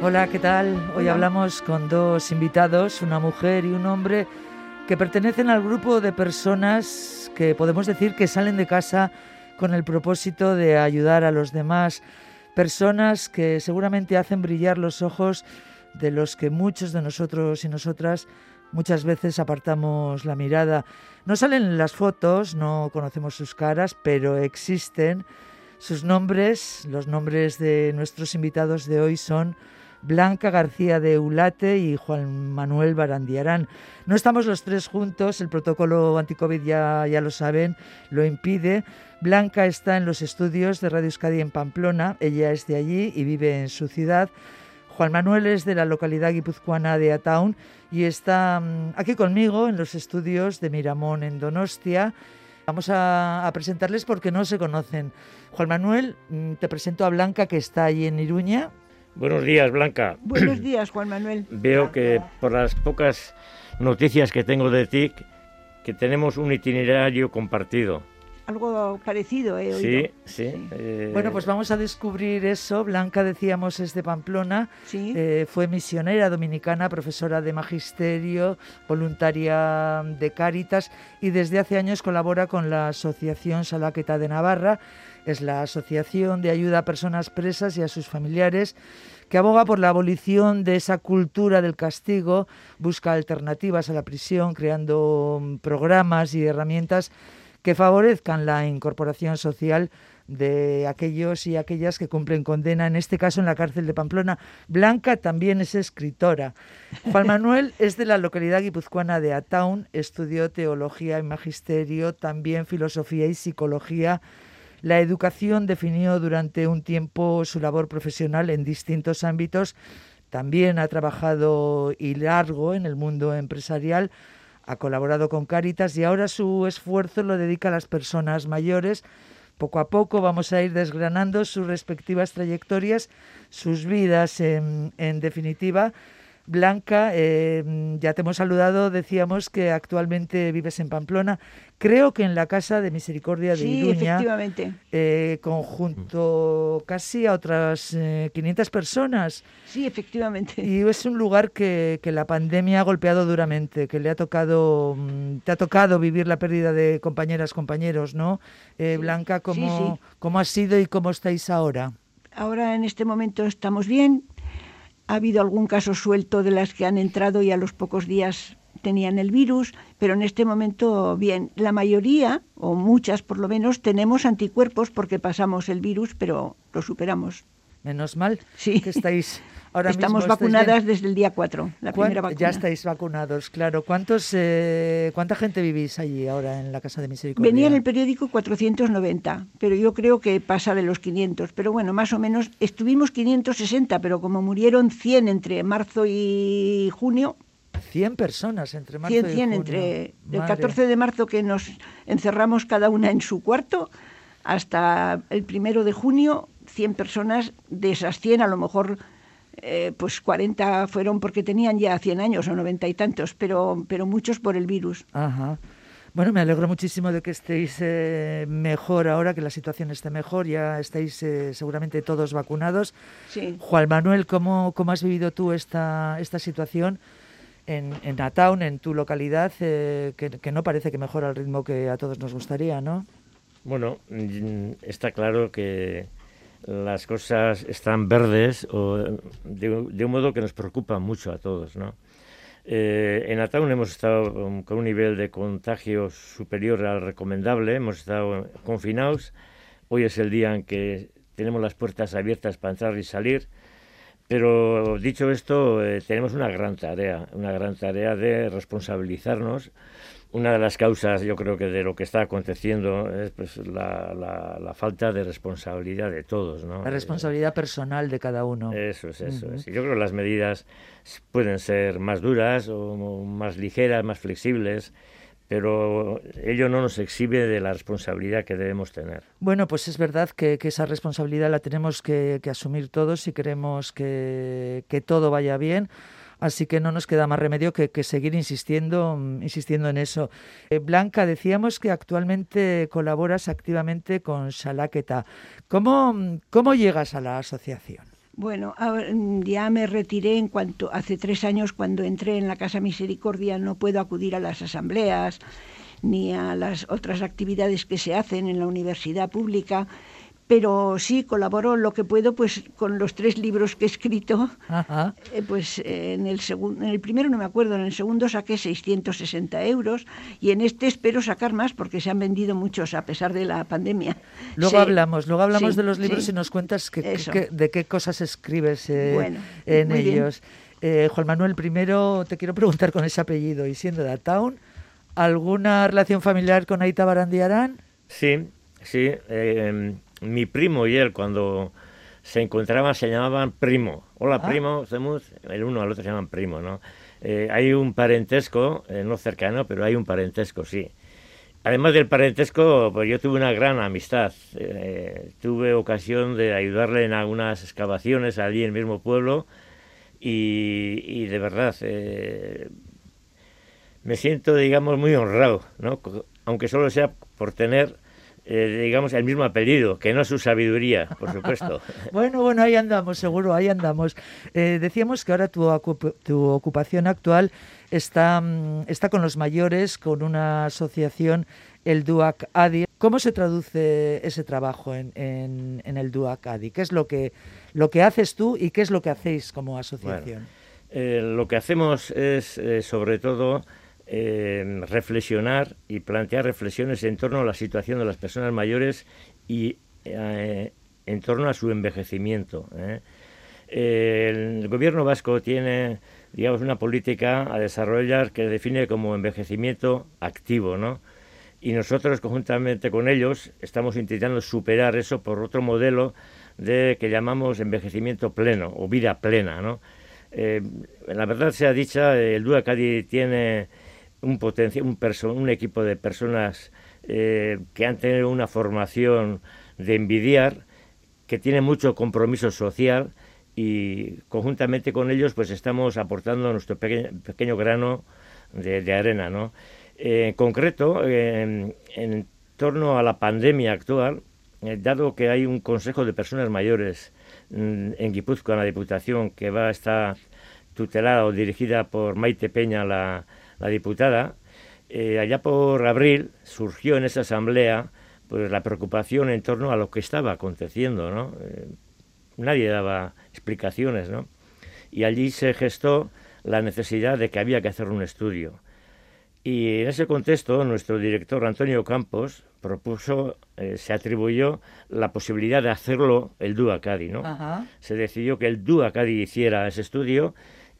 Hola, ¿qué tal? Hoy hablamos con dos invitados, una mujer y un hombre, que pertenecen al grupo de personas que podemos decir que salen de casa con el propósito de ayudar a los demás, personas que seguramente hacen brillar los ojos de los que muchos de nosotros y nosotras muchas veces apartamos la mirada. No salen en las fotos, no conocemos sus caras, pero existen. Sus nombres, los nombres de nuestros invitados de hoy son Blanca García de Ulate y Juan Manuel Barandiarán. No estamos los tres juntos, el protocolo anticovid ya, ya lo saben, lo impide. Blanca está en los estudios de Radio Euskadi en Pamplona, ella es de allí y vive en su ciudad. Juan Manuel es de la localidad guipuzcoana de Ataun y está mm, aquí conmigo en los estudios de Miramón en Donostia. Vamos a, presentarles porque no se conocen. Juan Manuel, mm, te presento a Blanca que está allí en Iruña. Buenos días, Blanca. Buenos días, Juan Manuel. Veo que por las pocas noticias que tengo de ti, que tenemos un itinerario compartido. Algo parecido, ¿eh? Sí, sí. Eh... Bueno, pues vamos a descubrir eso. Blanca, decíamos, es de Pamplona. Sí. Eh, fue misionera dominicana, profesora de magisterio, voluntaria de Cáritas y desde hace años colabora con la Asociación Salaqueta de Navarra es la Asociación de Ayuda a Personas Presas y a sus familiares, que aboga por la abolición de esa cultura del castigo, busca alternativas a la prisión, creando mm, programas y herramientas que favorezcan la incorporación social de aquellos y aquellas que cumplen condena, en este caso en la cárcel de Pamplona. Blanca también es escritora. Juan Manuel es de la localidad guipuzcoana de Ataun, estudió teología y magisterio, también filosofía y psicología la educación definió durante un tiempo su labor profesional en distintos ámbitos. También ha trabajado y largo en el mundo empresarial, ha colaborado con Cáritas y ahora su esfuerzo lo dedica a las personas mayores. Poco a poco vamos a ir desgranando sus respectivas trayectorias, sus vidas en, en definitiva. Blanca, eh, ya te hemos saludado, decíamos que actualmente vives en Pamplona, creo que en la Casa de Misericordia de sí, Iruña, efectivamente. Eh, conjunto casi a otras eh, 500 personas. Sí, efectivamente. Y es un lugar que, que, la pandemia ha golpeado duramente, que le ha tocado, mm, te ha tocado vivir la pérdida de compañeras, compañeros, ¿no? Eh, sí, Blanca, ¿cómo, sí, ¿cómo ha sido y cómo estáis ahora? Ahora en este momento estamos bien, ha habido algún caso suelto de las que han entrado y a los pocos días tenían el virus, pero en este momento bien. La mayoría, o muchas por lo menos, tenemos anticuerpos porque pasamos el virus, pero lo superamos. Menos mal sí. que estáis ahora Estamos mismo vacunadas desde el día 4, la primera vacuna. Ya estáis vacunados, claro. ¿Cuántos, eh, ¿Cuánta gente vivís allí ahora en la Casa de Misericordia? Venía en el periódico 490, pero yo creo que pasa de los 500. Pero bueno, más o menos estuvimos 560, pero como murieron 100 entre marzo y junio, 100 personas entre marzo 100, 100 y junio. entre Madre. el 14 de marzo que nos encerramos cada una en su cuarto hasta el primero de junio 100 personas de esas 100 a lo mejor eh, pues 40 fueron porque tenían ya 100 años o 90 y tantos pero pero muchos por el virus Ajá. Bueno, me alegro muchísimo de que estéis eh, mejor ahora, que la situación esté mejor. Ya estáis eh, seguramente todos vacunados. Sí. Juan Manuel, ¿cómo, cómo has vivido tú esta, esta situación? en, en Ataun, en tu localidad, eh, que, que, no parece que mejora al ritmo que a todos nos gustaría, ¿no? Bueno, está claro que las cosas están verdes o de, de un modo que nos preocupa mucho a todos, ¿no? Eh, en Ataun hemos estado con un nivel de contagio superior al recomendable, hemos estado confinados. Hoy es el día en que tenemos las puertas abiertas para entrar y salir Pero dicho esto, eh, tenemos una gran tarea, una gran tarea de responsabilizarnos. Una de las causas, yo creo que de lo que está aconteciendo es pues, la, la, falta de responsabilidad de todos. ¿no? La responsabilidad personal de cada uno. Eso es, eso es. Yo creo que las medidas pueden ser más duras o más ligeras, más flexibles pero ello no nos exhibe de la responsabilidad que debemos tener. Bueno, pues es verdad que, esa responsabilidad la tenemos que, asumir todos si queremos que, todo vaya bien. Así que no nos queda más remedio que, seguir insistiendo, insistiendo en eso. Eh, Blanca, decíamos que actualmente colaboras activamente con Salaqueta. ¿Cómo, ¿Cómo llegas a la asociación? Bueno, ya me retiré en cuanto hace tres años cuando entré en la Casa Misericordia no puedo acudir a las asambleas ni a las otras actividades que se hacen en la universidad pública pero sí colaboro lo que puedo pues con los tres libros que he escrito. Eh, pues eh, en el segundo en el primero no me acuerdo en el segundo saqué 660 euros y en este espero sacar más porque se han vendido muchos a pesar de la pandemia. Luego hablamos luego hablamos de los libros y nos cuentas de qué cosas escribes eh, en ellos. Juan Manuel primero te quiero preguntar con ese apellido y siendo de Town alguna relación familiar con Aita Barandiarán sí sí mi primo y él cuando se encontraban se llamaban primo. Hola ah. primo, somos el uno al otro se llaman primo, ¿no? Eh, hay un parentesco, eh, no cercano, pero hay un parentesco, sí. Además del parentesco, pues yo tuve una gran amistad. Eh, tuve ocasión de ayudarle en algunas excavaciones allí en el mismo pueblo y, y de verdad me siento, digamos, muy honrado, ¿no? Aunque solo sea por tener eh, digamos, el mismo apellido, que no su sabiduría, por supuesto. bueno, bueno, ahí andamos, seguro, ahí andamos. Eh, decíamos que ahora tu, tu ocupación actual está, mm, está con los mayores, con una asociación, el DUAC ADI. ¿Cómo se traduce ese trabajo en, en, el DUAC ADI? ¿Qué es lo que, lo que haces tú y qué es lo que hacéis como asociación? Eh, lo que hacemos es, sobre todo, reflexionar y plantear reflexiones en torno a la situación de las personas mayores y eh, en torno a su envejecimiento. ¿eh? El gobierno vasco tiene, digamos, una política a desarrollar que define como envejecimiento activo, ¿no? Y nosotros, conjuntamente con ellos, estamos intentando superar eso por otro modelo de que llamamos envejecimiento pleno o vida plena, ¿no? Eh, la verdad sea dicha, el DUA tiene un, potencia, un, equipo de personas eh, que han tenido una formación de envidiar, que tiene mucho compromiso social y conjuntamente con ellos pues estamos aportando nuestro pequeño, grano de, arena. ¿no? en concreto, en torno a la pandemia actual, eh, dado que hay un Consejo de Personas Mayores mm, en Guipúzcoa, en la Diputación, que va a estar tutelada o dirigida por Maite Peña, la, la diputada, eh, allá por abril surgió en esa asamblea pues la preocupación en torno a lo que estaba aconteciendo, ¿no? Eh, nadie daba explicaciones, ¿no? Y allí se gestó la necesidad de que había que hacer un estudio. Y en ese contexto, nuestro director Antonio Campos propuso, eh, se atribuyó la posibilidad de hacerlo el DUACADI, ¿no? Se decidió que el DUACADI hiciera ese estudio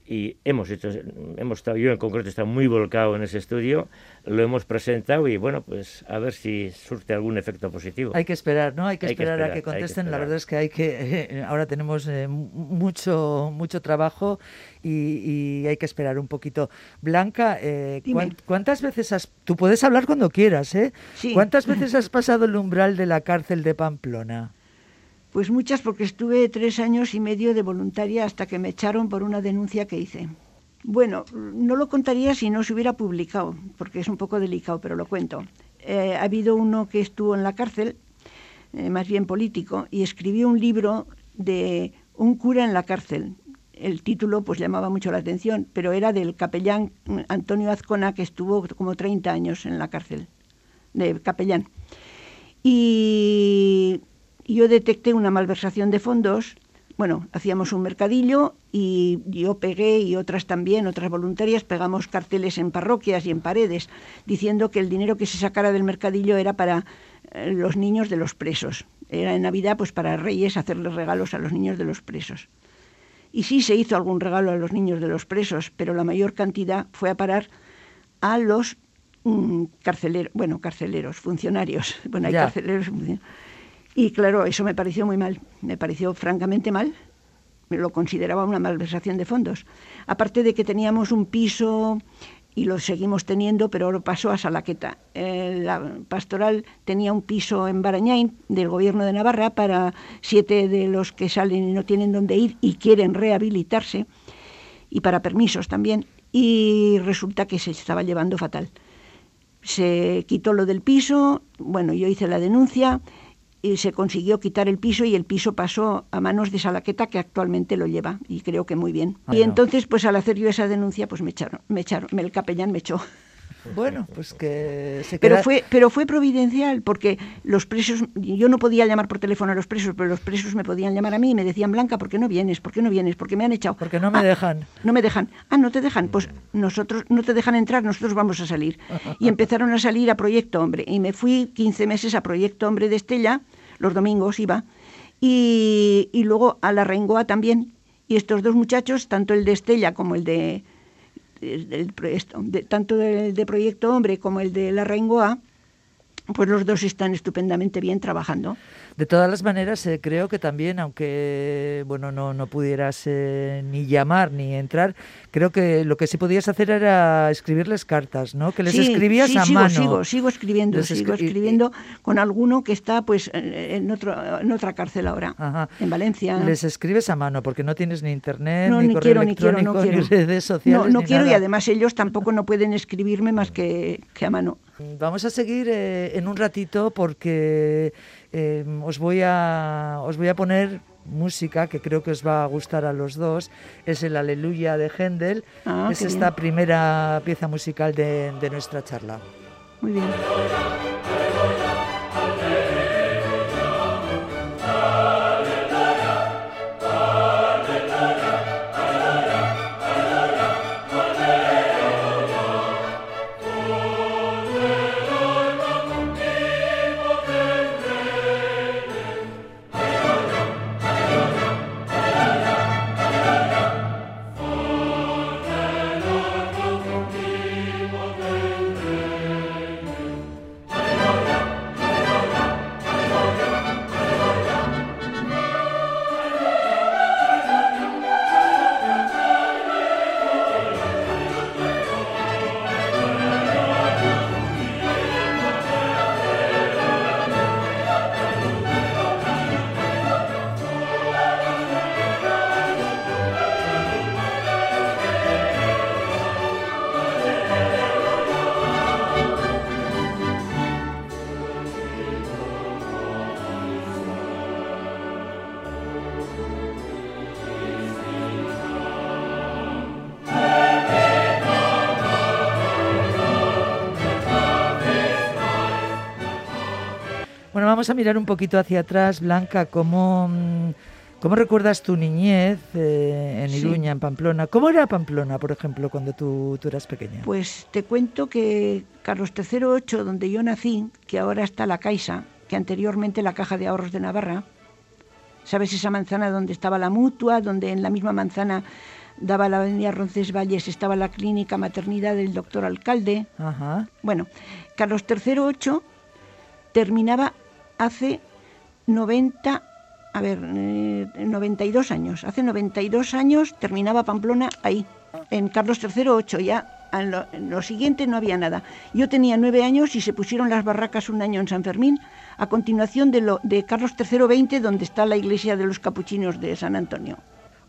y hemos hecho, hemos estado, yo en concreto he estado muy volcado en ese estudio, lo hemos presentado y bueno, pues a ver si surte algún efecto positivo. Hay que esperar, ¿no? Hay que, esperar, a que contesten. La verdad es que hay que, eh, ahora tenemos eh, mucho, mucho trabajo y, hay que esperar un poquito. Blanca, eh, ¿cuántas veces has, tú puedes hablar cuando quieras, ¿eh? ¿Cuántas veces has pasado el umbral de la cárcel de Pamplona? Pues muchas porque estuve tres años y medio de voluntaria hasta que me echaron por una denuncia que hice. Bueno, no lo contaría si no se hubiera publicado, porque es un poco delicado, pero lo cuento. Eh, ha habido uno que estuvo en la cárcel, eh, más bien político, y escribió un libro de un cura en la cárcel. El título pues llamaba mucho la atención, pero era del capellán Antonio Azcona, que estuvo como 30 años en la cárcel, de capellán. Y yo detecté una malversación de fondos. Bueno, hacíamos un mercadillo y yo pegué y otras también, otras voluntarias, pegamos carteles en parroquias y en paredes diciendo que el dinero que se sacara del mercadillo era para eh, los niños de los presos. Era en Navidad pues para Reyes hacerles regalos a los niños de los presos. Y sí se hizo algún regalo a los niños de los presos, pero la mayor cantidad fue a parar a los mm, carceleros, bueno, carceleros, funcionarios. Bueno, hay carceleros. Y claro, eso me pareció muy mal, me pareció francamente mal. Lo consideraba una malversación de fondos. Aparte de que teníamos un piso y lo seguimos teniendo, pero ahora pasó a Salaqueta. Eh, la pastoral tenía un piso en Barañain del gobierno de Navarra para siete de los que salen y no tienen dónde ir y quieren rehabilitarse, y para permisos también, y resulta que se estaba llevando fatal. Se quitó lo del piso, bueno, yo hice la denuncia, y se consiguió quitar el piso y el piso pasó a manos de Salaqueta que actualmente lo lleva y creo que muy bien. Y entonces pues al hacer yo esa denuncia pues me echaron, me echaron, el capellán me echó. Bueno, pues que se pero fue pero fue providencial porque los presos yo no podía llamar por teléfono a los presos, pero los presos me podían llamar a mí y me decían, "Blanca, ¿por qué no vienes? ¿Por qué no vienes? Porque me han echado." Porque no me ah, dejan. No me dejan. Ah, no te dejan. Pues nosotros no te dejan entrar, nosotros vamos a salir. Y empezaron a salir a Proyecto Hombre y me fui 15 meses a Proyecto Hombre de Estella los domingos iba, y, luego a la Rengoa también. Y estos dos muchachos, tanto el de Estella como el de, tanto el de Proyecto Hombre como el de la Rengoa, pues los dos están estupendamente bien trabajando. De todas las maneras, eh, creo que también, aunque bueno no, no pudieras eh, ni llamar ni entrar, creo que lo que sí podías hacer era escribirles cartas, ¿no? Que les escribías a sigo, mano. Sigo, sigo escribiendo, sigo escribiendo con alguno que está pues en, otro, en otra cárcel ahora, en Valencia. Les escribes a mano porque no tienes ni internet, ni, correo electrónico, ni, redes sociales. No, no quiero y además ellos tampoco no pueden escribirme más que, que a mano. Vamos a seguir eh, en un ratito porque eh, os, voy a, os voy a poner música que creo que os va a gustar a los dos. Es el Aleluya de Händel. Ah, es esta primera pieza musical de, de nuestra charla. Muy bien. Vamos a mirar un poquito hacia atrás, Blanca, ¿cómo, mm, cómo recuerdas tu niñez eh, en Iruña, en Pamplona? ¿Cómo era Pamplona, por ejemplo, cuando tú, tú eras pequeña? Pues te cuento que Carlos III 8, donde yo nací, que ahora está la Caixa, que anteriormente la Caja de Ahorros de Navarra, ¿sabes esa manzana donde estaba la mutua, donde en la misma manzana daba la avenida Roncesvalles, estaba la clínica maternidad del doctor alcalde? Ajá. Bueno, Carlos III 8 terminaba hace 90, a ver, 92 eh, años. Hace 92 años terminaba Pamplona ahí, en Carlos III 8, ya en lo, siguiente no había nada. Yo tenía nueve años y se pusieron las barracas un año en San Fermín, a continuación de, lo, de Carlos III 20, donde está la iglesia de los capuchinos de San Antonio.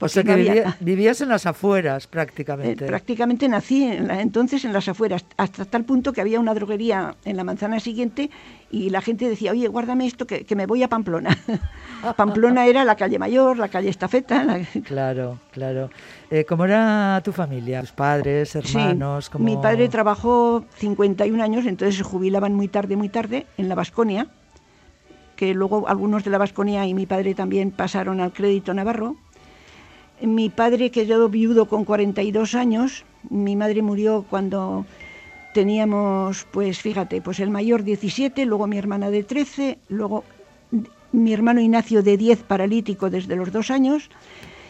O sea que vivías en las afueras prácticamente. Eh, prácticamente nací entonces en las afueras, hasta tal punto que había una droguería en la manzana siguiente y la gente decía, oye, guárdame esto que, me voy a Pamplona. Pamplona era la calle Mayor, la calle Estafeta. Claro, claro. Eh, ¿Cómo era tu familia? ¿Tus padres, hermanos? Mi padre trabajó 51 años, entonces se jubilaban muy tarde, muy tarde, en la Vasconia, que luego algunos de la Vasconia y mi padre también pasaron al crédito navarro mi padre quedó viudo con 42 años, mi madre murió cuando teníamos, pues fíjate, pues el mayor 17, luego mi hermana de 13, luego mi hermano Ignacio de 10 paralítico desde los dos años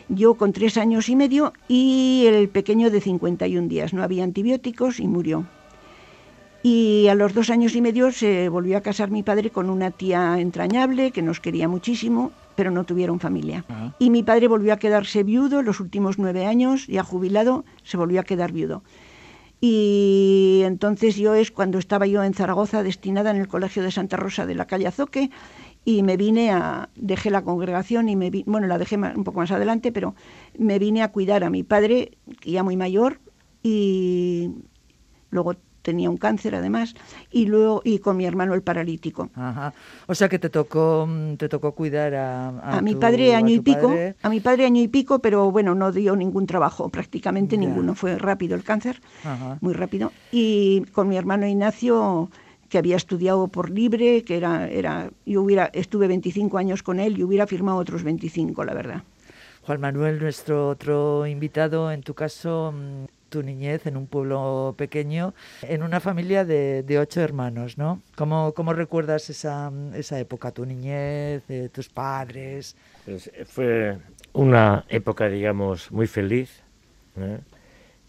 yo con tres años y medio y el pequeño de 51 días. No había antibióticos y murió. Y a los dos años y medio se volvió a casar mi padre con una tía entrañable que nos quería muchísimo, pero no tuvieron familia. Y mi padre volvió a quedarse viudo los últimos nueve años, ya jubilado, se volvió a quedar viudo. Y entonces yo es cuando estaba yo en Zaragoza, destinada en el Colegio de Santa Rosa de la calle Azoque, y me vine a, dejé la congregación y me bueno, la dejé un poco más adelante, pero me vine a cuidar a mi padre, ya muy mayor, y luego tenía un cáncer además, y luego y con mi hermano el paralítico. O sea que te tocó mm, te tocó cuidar a, a, mi padre año y pico, a mi padre año y pico, pero bueno, no dio ningún trabajo, prácticamente ninguno, fue rápido el cáncer, muy rápido. Y con mi hermano Ignacio que había estudiado por libre, que era era yo hubiera estuve 25 años con él y hubiera firmado otros 25, la verdad. Juan Manuel, nuestro otro invitado, en tu caso, mm, tu niñez en un pueblo pequeño, en una familia de, ocho hermanos, ¿no? ¿Cómo, cómo recuerdas esa, esa, época, tu niñez, de tus padres? Pues eh, fue una época, digamos, muy feliz, ¿eh?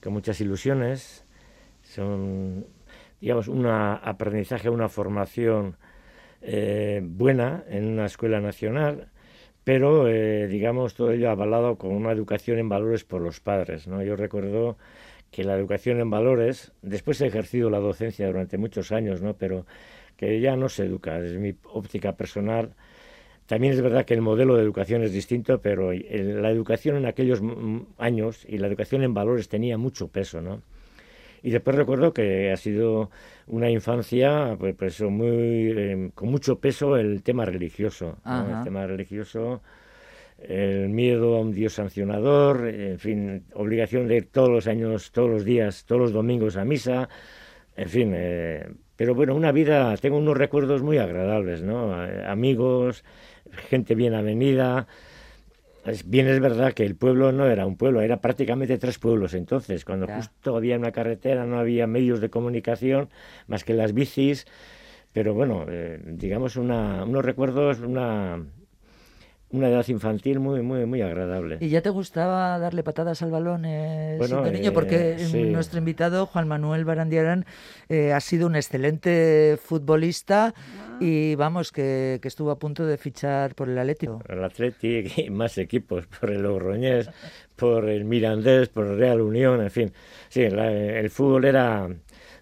con muchas ilusiones. Son, digamos, un aprendizaje, una formación eh, buena en una escuela nacional pero digamos todo ello avalado con una educación en valores por los padres. ¿no? Yo recuerdo que la educación en valores, después he ejercido la docencia durante muchos años, ¿no? pero que ya no se educa, desde mi óptica personal. También es verdad que el modelo de educación es distinto, pero la educación en aquellos años y la educación en valores tenía mucho peso, ¿no? Y después recuerdo que ha sido una infancia pues, pues muy, eh, con mucho peso el tema religioso. El tema religioso el miedo a un Dios sancionador, en fin, obligación de ir todos los años, todos los días, todos los domingos a misa, en fin. Eh, pero bueno, una vida, tengo unos recuerdos muy agradables, ¿no? Eh, amigos, gente bien avenida. Es, bien es verdad que el pueblo no era un pueblo, era prácticamente tres pueblos entonces, cuando justo había una carretera, no había medios de comunicación más que las bicis, pero bueno, eh, digamos una, unos recuerdos, una, una edad infantil muy muy muy agradable. ¿Y ya te gustaba darle patadas al balón eh, siendo niño? Porque eh, nuestro invitado, Juan Manuel Barandiarán, eh, ha sido un excelente futbolista ah. y vamos, que, estuvo a punto de fichar por el Atlético. El Atlético y más equipos, por el Logroñés, por el Mirandés, por el Real Unión, en fin. Sí, el fútbol era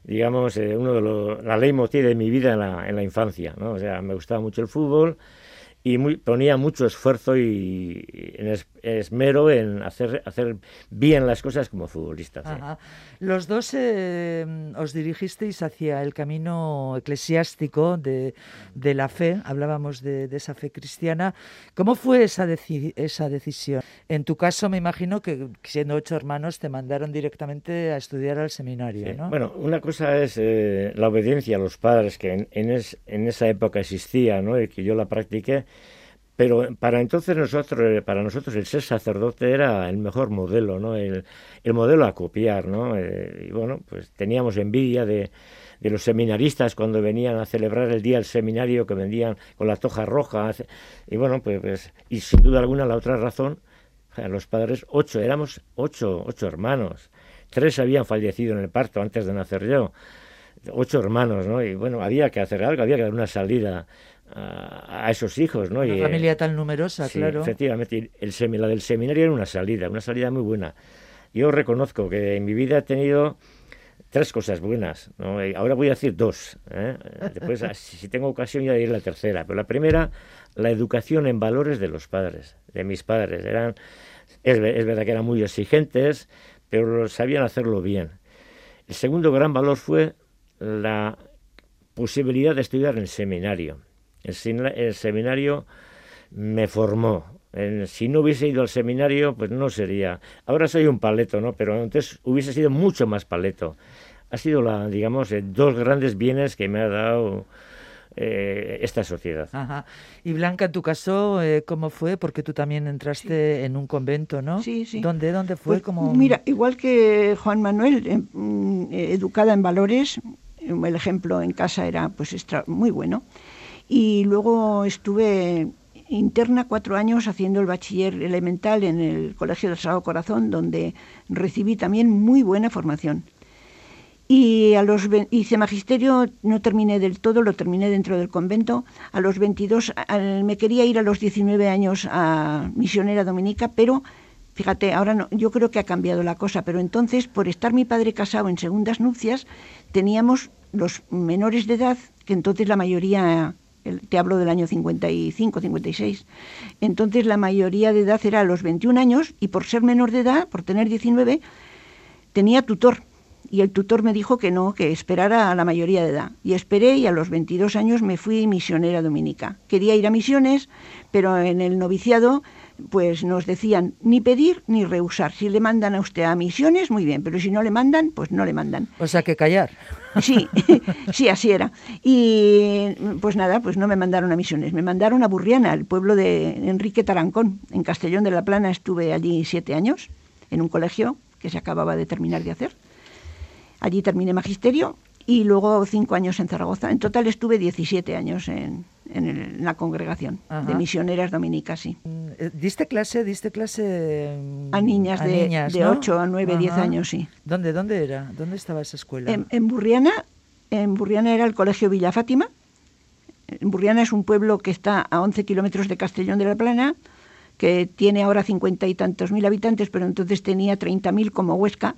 digamos, uno de los, la leitmotiv de mi vida en la, en la infancia, ¿no? O sea, me gustaba mucho el fútbol, y muy, ponía mucho esfuerzo y, en esmero en hacer, hacer bien las cosas como futbolistas. Los dos eh, os dirigisteis hacia el camino eclesiástico de, de la fe, hablábamos de, esa fe cristiana. ¿Cómo fue esa, esa decisión? En tu caso, me imagino que siendo ocho hermanos te mandaron directamente a estudiar al seminario. ¿no? Bueno, una cosa es eh, la obediencia a los padres, que en, en, en esa época existía ¿no? y que yo la practiqué pero para entonces nosotros, eh, para nosotros el ser sacerdote era el mejor modelo, ¿no? El, modelo a copiar, ¿no? Eh, y bueno, pues teníamos envidia de, de, los seminaristas cuando venían a celebrar el día del seminario que vendían con la toja roja. Y bueno, pues, pues y sin duda alguna la otra razón, los padres, ocho, éramos ocho, ocho hermanos. Tres habían fallecido en el parto antes de nacer yo. Ocho hermanos, ¿no? Y bueno, había que hacer algo, había que dar una salida a, esos hijos, ¿no? Una y, familia tan numerosa, claro. Efectivamente, el, la del seminario era una salida, una salida muy buena. Yo reconozco que en mi vida he tenido tres cosas buenas, ¿no? ahora voy a decir dos. ¿eh? Después, si tengo ocasión, ya diré la tercera. Pero la primera, la educación en valores de los padres, de mis padres. Eran, es, es verdad que eran muy exigentes, pero sabían hacerlo bien. El segundo gran valor fue la posibilidad de estudiar en el seminario. El, seminario me formó. si no hubiese ido al seminario, pues no sería. Ahora soy un paleto, ¿no? Pero antes hubiese sido mucho más paleto. Ha sido, la, digamos, eh, dos grandes bienes que me ha dado eh, esta sociedad. Ajá. Y Blanca, en tu caso, eh, ¿cómo fue? Porque tú también entraste en un convento, ¿no? Sí, sí. ¿Dónde, dónde fue? Pues, Mira, igual que Juan Manuel, mm, educada en valores, el ejemplo en casa era pues muy bueno. Y luego estuve interna cuatro años haciendo el bachiller elemental en el Colegio del Sagrado Corazón, donde recibí también muy buena formación. Y a los hice magisterio, no terminé del todo, lo terminé dentro del convento. A los 22 me quería ir a los 19 años a misionera dominica, pero fíjate, ahora no, yo creo que ha cambiado la cosa, pero entonces por estar mi padre casado en segundas nupcias, teníamos los menores de edad, que entonces la mayoría te hablo del año 55, 56. Entonces la mayoría de edad era a los 21 años y por ser menor de edad, por tener 19, tenía tutor y el tutor me dijo que no, que esperara a la mayoría de edad. Y esperé y a los 22 años me fui misionera dominica. Quería ir a misiones, pero en el noviciado pues nos decían ni pedir ni rehusar. Si le mandan a usted a misiones, muy bien, pero si no le mandan, pues no le mandan. O sea, que callar. Sí, sí, así era. Y pues nada, pues no me mandaron a misiones, me mandaron a Burriana, el pueblo de Enrique Tarancón. En Castellón de la Plana estuve allí siete años, en un colegio que se acababa de terminar de hacer. Allí terminé magisterio y luego cinco años en Zaragoza. En total estuve 17 años en, la congregación de misioneras dominicas, sí. Mm, eh, ¿Diste clase, diste clase mm, a niñas de, de 8 a 9, 10 años, sí. ¿Dónde, ¿Dónde era? ¿Dónde estaba esa escuela? En, Burriana, en Burriana era el Colegio Villa Fátima. En Burriana es un pueblo que está a 11 kilómetros de Castellón de la Plana, que tiene ahora cincuenta y tantos mil habitantes, pero entonces tenía 30.000 como Huesca.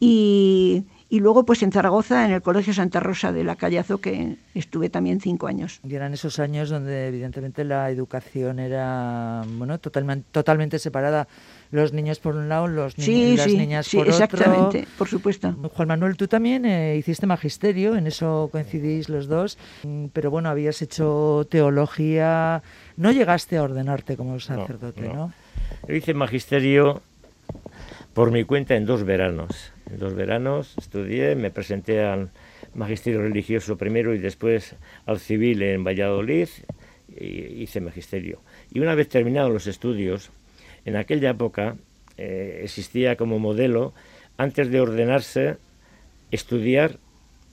Y, luego pues en Zaragoza, en el Colegio Santa Rosa de la Callazo, que estuve también cinco años. Y eran esos años donde evidentemente la educación era bueno totalmente, totalmente separada. Los niños por un lado, los ni las niñas por exactamente, por supuesto. Juan Manuel, tú también eh, hiciste magisterio, en eso coincidís los dos, mm, pero bueno, habías hecho teología, no llegaste a ordenarte como sacerdote, ¿no? ¿no? Yo hice magisterio por mi cuenta en dos veranos. Dos veranos estudié, me presenté al magisterio religioso primero y después al civil en Valladolid hice magisterio. Y una vez terminados los estudios, en aquella época eh, existía como modelo, antes de ordenarse, estudiar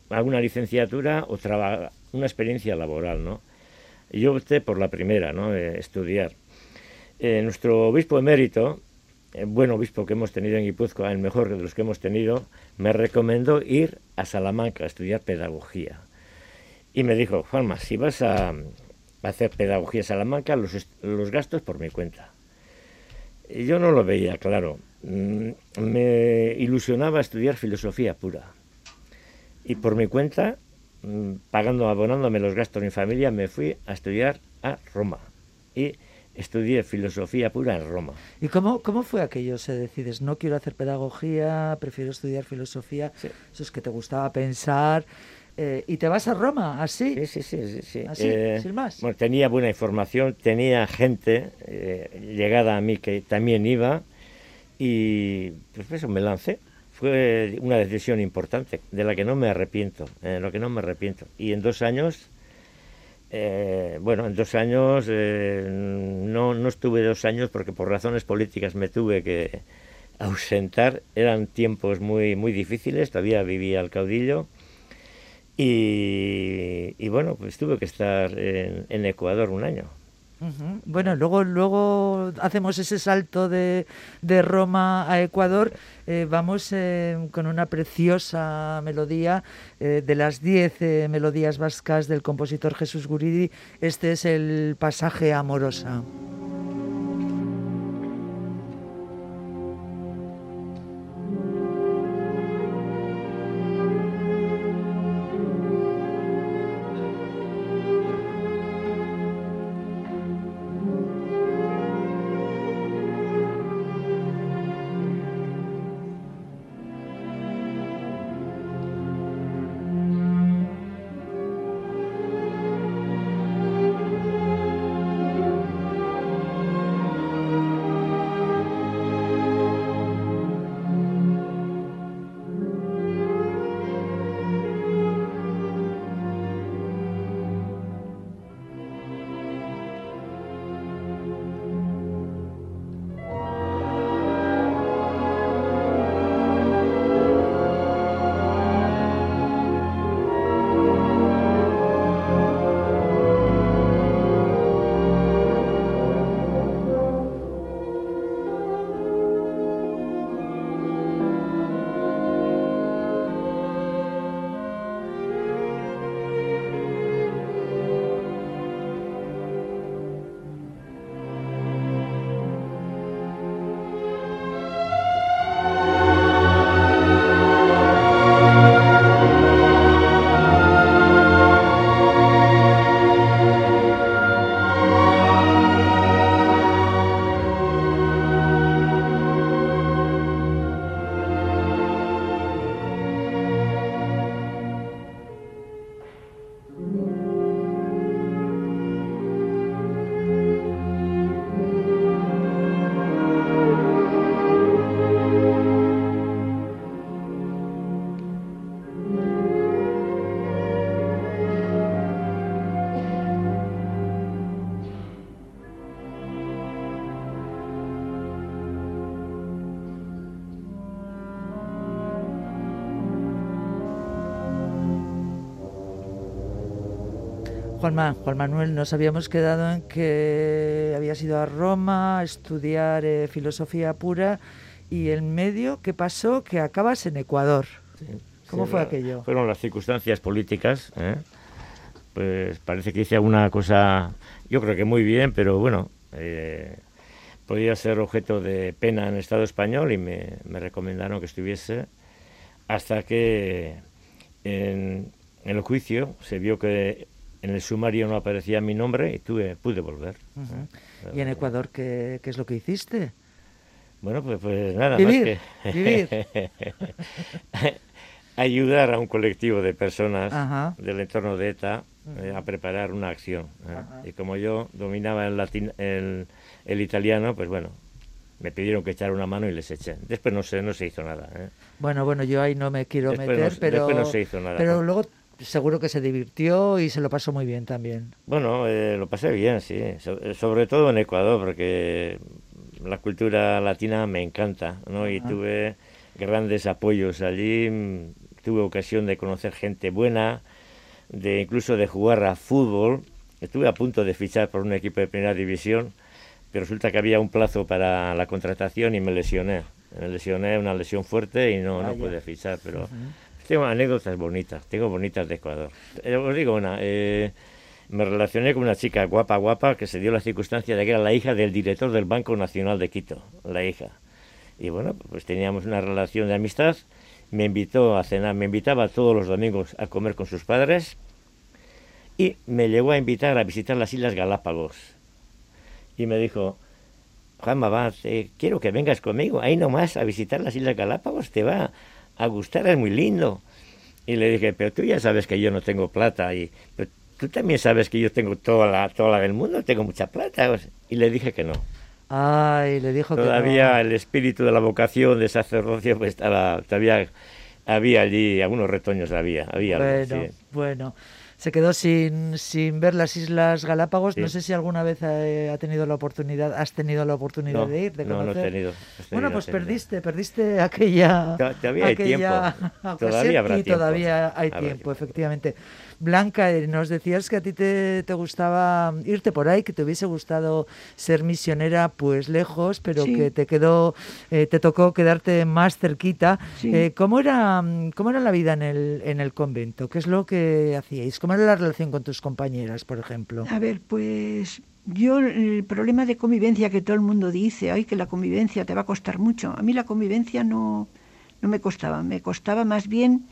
alguna licenciatura o una experiencia laboral, ¿no? Yo opté por la primera, ¿no? Eh, estudiar. Eh, nuestro obispo emérito, buen obispo que hemos tenido en Guipúzcoa, el mejor de los que hemos tenido, me recomendó ir a Salamanca a estudiar pedagogía. Y me dijo, Juanma, si vas a, hacer pedagogía en Salamanca, los, los gastos por mi cuenta. Y yo no lo veía claro. Mm, me ilusionaba estudiar filosofía pura. Y por mi cuenta, mm, pagando, abonándome los gastos de mi familia, me fui a estudiar a Roma. Y estudié filosofía pura en Roma. ¿Y cómo, cómo fue aquello? Se decides, no quiero hacer pedagogía, prefiero estudiar filosofía, eso es que te gustaba pensar. Eh, ¿Y te vas a Roma así? Sí, sí, sí. ¿Así? Eh, sin más. Bueno, tenía buena información, tenía gente eh, llegada a mí que también iba y pues eso, me lancé. Fue una decisión importante, de la que no me arrepiento, de lo que no me arrepiento. Y en dos años eh, bueno, en dos años, eh, no, no estuve dos años porque por razones políticas me tuve que ausentar. Eran tiempos muy, muy difíciles, todavía vivía al caudillo. Y, y bueno, pues tuve que estar en Ecuador un año. Bueno, luego, luego hacemos ese salto de, de Roma a Ecuador. Eh, vamos eh, con una preciosa melodía eh, de las diez melodías vascas del compositor Jesús Guridi. Este es el pasaje amorosa. Juanma, Juan Manuel, nos habíamos quedado en que habías ido a Roma a estudiar eh, filosofía pura y en medio, ¿qué pasó? Que acabas en Ecuador. ¿Cómo fue aquello? Fueron las circunstancias políticas. ¿eh? Pues parece que hice alguna cosa, yo creo que muy bien, pero bueno, eh, podía ser objeto de pena en el Estado español y me, recomendaron que estuviese hasta que en, el juicio se vio que en el sumario no aparecía mi nombre y tuve, pude volver. ¿Y en Ecuador qué, es lo que hiciste? Bueno, pues, pues nada más que... ayudar a un colectivo de personas del entorno de ETA eh, a preparar una acción. ¿eh? Y como yo dominaba el, latín, el, el, italiano, pues bueno, me pidieron que echara una mano y les eché. Después no se, no se hizo nada. ¿eh? Bueno, bueno, yo ahí no me quiero meter, pero, no se hizo nada. pero luego seguro que se divirtió y se lo pasó muy bien también. Bueno, lo pasé bien, sí. sobre todo en Ecuador, porque la cultura latina me encanta, ¿no? Y tuve grandes apoyos allí, tuve ocasión de conocer gente buena, de incluso de jugar a fútbol. Estuve a punto de fichar por un equipo de primera división, pero resulta que había un plazo para la contratación y me lesioné. Me lesioné una lesión fuerte y no, no pude fichar, pero tengo anécdotas bonitas, tengo bonitas de Ecuador. Eh, os digo una, eh, me relacioné con una chica guapa, guapa, que se dio la circunstancia de que era la hija del director del Banco Nacional de Quito, la hija. Y bueno, pues teníamos una relación de amistad me invitó a cenar, me invitaba todos los domingos a comer con sus padres y me llegó a invitar a visitar las Islas Galápagos. Y me dijo, Juan va, quiero que vengas conmigo, ahí nomás a visitar las Islas Galápagos, te va a gustar, es muy lindo. Y le dije, pero tú ya sabes que yo no tengo plata y tú también sabes que yo tengo toda la, toda la del mundo, tengo mucha plata. Y le dije que no. Ay, le dijo todavía el espíritu de la vocación de sacerdocio pues estaba todavía había allí algunos retoños había había bueno bueno se quedó sin, sin ver las Islas Galápagos. No sé si alguna vez ha, tenido la oportunidad, has tenido la oportunidad de ir, de conocer. No, no he tenido. bueno, pues perdiste, perdiste aquella. Todavía hay tiempo. Todavía habrá y todavía hay tiempo, efectivamente. Blanca, eh, nos decías que a ti te, te, gustaba irte por ahí, que te hubiese gustado ser misionera pues lejos, pero que te quedó, eh, te tocó quedarte más cerquita. Eh, ¿cómo, era, ¿Cómo era la vida en el, en el convento? ¿Qué es lo que hacíais? ¿Cómo era la relación con tus compañeras, por ejemplo? A ver, pues yo el problema de convivencia que todo el mundo dice, ay, que la convivencia te va a costar mucho. A mí la convivencia no, no me costaba, me costaba más bien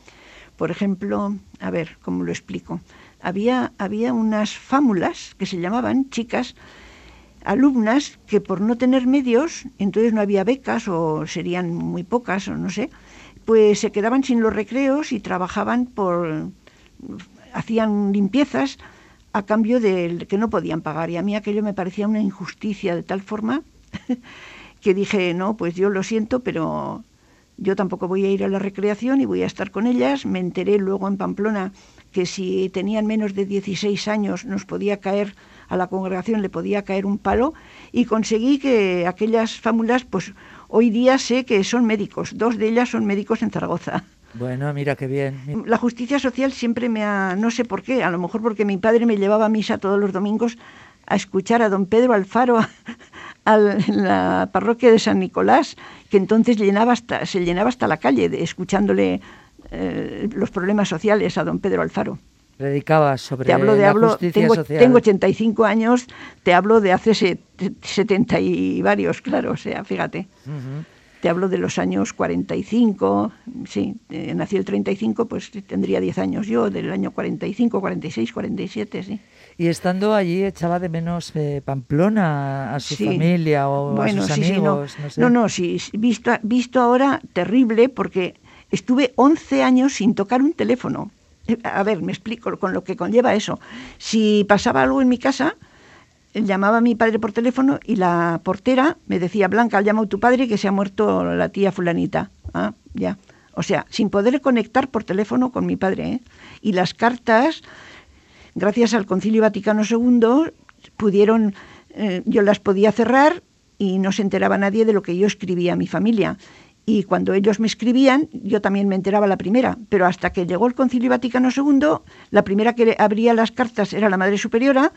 por ejemplo, a ver, ¿cómo lo explico? Había, había unas fámulas que se llamaban chicas, alumnas que por no tener medios, entonces no había becas o serían muy pocas o no sé, pues se quedaban sin los recreos y trabajaban por, hacían limpiezas a cambio de que no podían pagar. Y a mí aquello me parecía una injusticia de tal forma que dije, no, pues yo lo siento, pero yo tampoco voy a ir a la recreación y voy a estar con ellas. Me enteré luego en Pamplona que si tenían menos de 16 años nos podía caer a la congregación le podía caer un palo y conseguí que aquellas fámulas pues hoy día sé que son médicos, dos de ellas son médicos en Zaragoza. Bueno, mira qué bien. La justicia social siempre me ha, no sé por qué, a lo mejor porque mi padre me llevaba a misa todos los domingos a escuchar a don Pedro Alfaro a, la parroquia de San Nicolás, que entonces llenaba hasta, se llenaba hasta la calle de, escuchándole eh, los problemas sociales a don Pedro Alfaro. Predicaba sobre te hablo de, la hablo, justicia tengo, social. Tengo 85 años, te hablo de hace 70 y varios, claro, o sea, fíjate. Te hablo de los años 45, sí, eh, nací el 35, pues tendría 10 años yo, del año 45, 46, 47, sí. Y estando allí echaba de menos eh, Pamplona a su familia o a sus amigos. no. no. no, sí, visto, visto ahora terrible porque estuve 11 años sin tocar un teléfono. Eh, a ver, me explico con lo que conlleva eso. Si pasaba algo en mi casa, llamaba a mi padre por teléfono y la portera me decía, Blanca, llama a tu padre que se ha muerto la tía fulanita. Ah, ya. O sea, sin poder conectar por teléfono con mi padre. ¿eh? Y las cartas gracias al Concilio Vaticano II pudieron, eh, yo las podía cerrar y no se enteraba nadie de lo que yo escribía a mi familia. y cuando ellos me escribían, yo también me enteraba la primera, pero hasta que llegó el Concilio Vaticano II, la primera que abría las cartas era la Madre Superiora,